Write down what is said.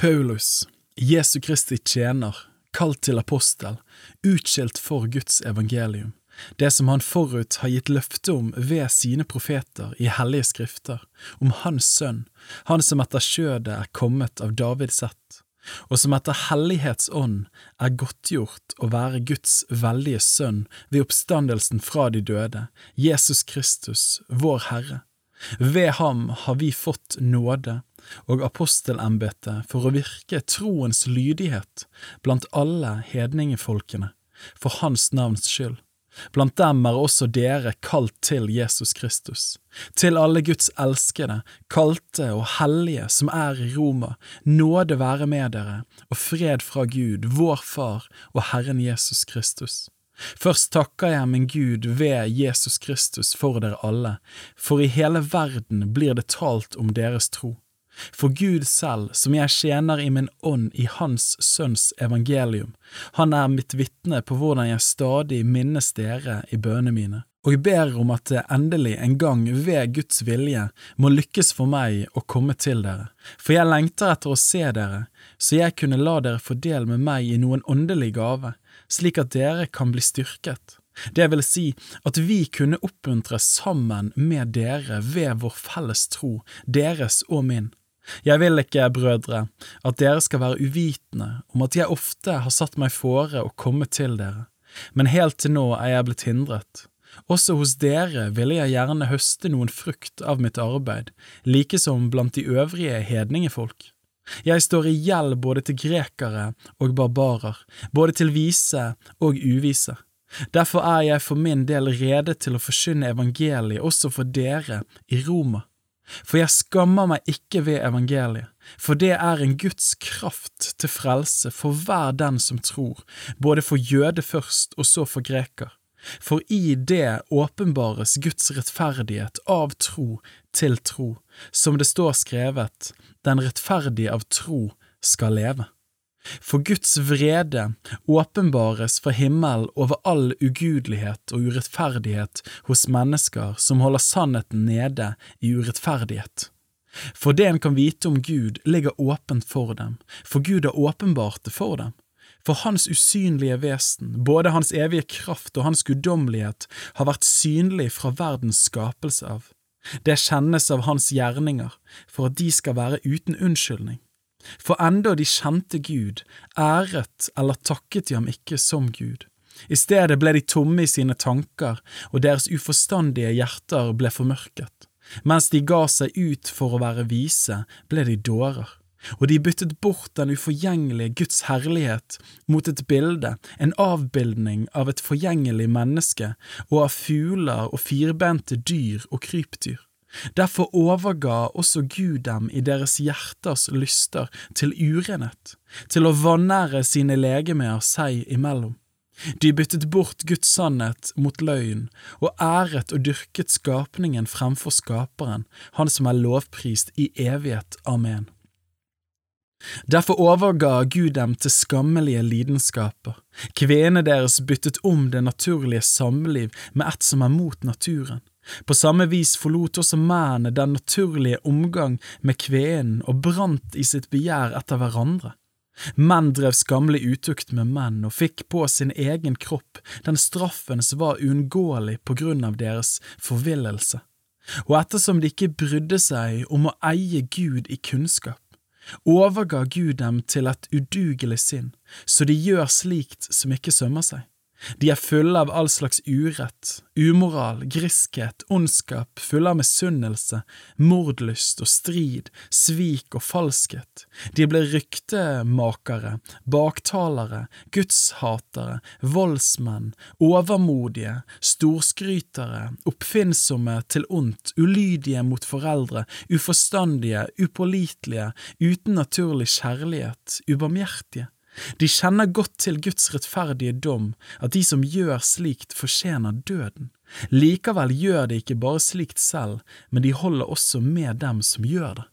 Paulus, Jesu Kristi tjener, kalt til apostel, utskilt for Guds evangelium, det som han forut har gitt løfte om ved sine profeter i hellige skrifter, om Hans sønn, han som etter skjødet er kommet av Davids ett, og som etter hellighetsånd er godtgjort å være Guds veldige sønn ved oppstandelsen fra de døde, Jesus Kristus, vår Herre. Ved ham har vi fått nåde og apostelembetet for å virke troens lydighet blant alle hedningefolkene, for hans navns skyld. Blant dem er også dere kalt til Jesus Kristus. Til alle Guds elskede, kalte og hellige som er i Roma, nåde være med dere, og fred fra Gud, vår Far og Herren Jesus Kristus. Først takker jeg min Gud ved Jesus Kristus for dere alle, for i hele verden blir det talt om deres tro. For Gud selv, som jeg tjener i min ånd i Hans Sønns evangelium, han er mitt vitne på hvordan jeg stadig minnes dere i bønene mine, og jeg ber om at det endelig en gang ved Guds vilje må lykkes for meg å komme til dere, for jeg lengter etter å se dere, så jeg kunne la dere få del med meg i noen åndelig gave, slik at dere kan bli styrket. Det vil si at vi kunne oppmuntre sammen med dere ved vår felles tro, deres og min. Jeg vil ikke, brødre, at dere skal være uvitende om at jeg ofte har satt meg fore å komme til dere, men helt til nå er jeg blitt hindret. Også hos dere ville jeg gjerne høste noen frukt av mitt arbeid, like som blant de øvrige hedningefolk. Jeg står i gjeld både til grekere og barbarer, både til vise og uvise. Derfor er jeg for min del rede til å forkynne evangeliet også for dere i Roma for jeg skammer meg ikke ved evangeliet, for det er en Guds kraft til frelse for hver den som tror, både for jøde først og så for greker. For i det åpenbares Guds rettferdighet av tro til tro, som det står skrevet, den rettferdige av tro skal leve. For Guds vrede åpenbares fra himmelen over all ugudelighet og urettferdighet hos mennesker som holder sannheten nede i urettferdighet. For det en kan vite om Gud, ligger åpent for dem, for Gud har åpenbart det for dem. For Hans usynlige vesen, både Hans evige kraft og Hans guddommelighet, har vært synlig fra verdens skapelse av. Det kjennes av Hans gjerninger, for at de skal være uten unnskyldning. For enda de kjente Gud, æret eller takket de ham ikke som Gud. I stedet ble de tomme i sine tanker, og deres uforstandige hjerter ble formørket. Mens de ga seg ut for å være vise, ble de dårer. Og de byttet bort den uforgjengelige Guds herlighet mot et bilde, en avbildning av et forgjengelig menneske og av fugler og firbente dyr og krypdyr. Derfor overga også Gud dem i deres hjerters lyster til urenhet, til å vanære sine legemer seg imellom. De byttet bort Guds sannhet mot løgn, og æret og dyrket skapningen fremfor Skaperen, Han som er lovprist i evighet. Amen. Derfor overga Gud dem til skammelige lidenskaper. Kvenene deres byttet om det naturlige samliv med et som er mot naturen. På samme vis forlot også mennene den naturlige omgang med kvenen og brant i sitt begjær etter hverandre. Menn drev skammelig utukt med menn og fikk på sin egen kropp den straffen som var uunngåelig på grunn av deres forvillelse. Og ettersom de ikke brydde seg om å eie Gud i kunnskap, overga Gud dem til et udugelig sinn, så de gjør slikt som ikke sømmer seg. De er fulle av all slags urett, umoral, griskhet, ondskap, fulle av misunnelse, mordlyst og strid, svik og falskhet. De blir ryktemakere, baktalere, gudshatere, voldsmenn, overmodige, storskrytere, oppfinnsomme til ondt, ulydige mot foreldre, uforstandige, upålitelige, uten naturlig kjærlighet, ubarmhjertige. De kjenner godt til Guds rettferdige dom, at de som gjør slikt, fortjener døden. Likevel gjør de ikke bare slikt selv, men de holder også med dem som gjør det.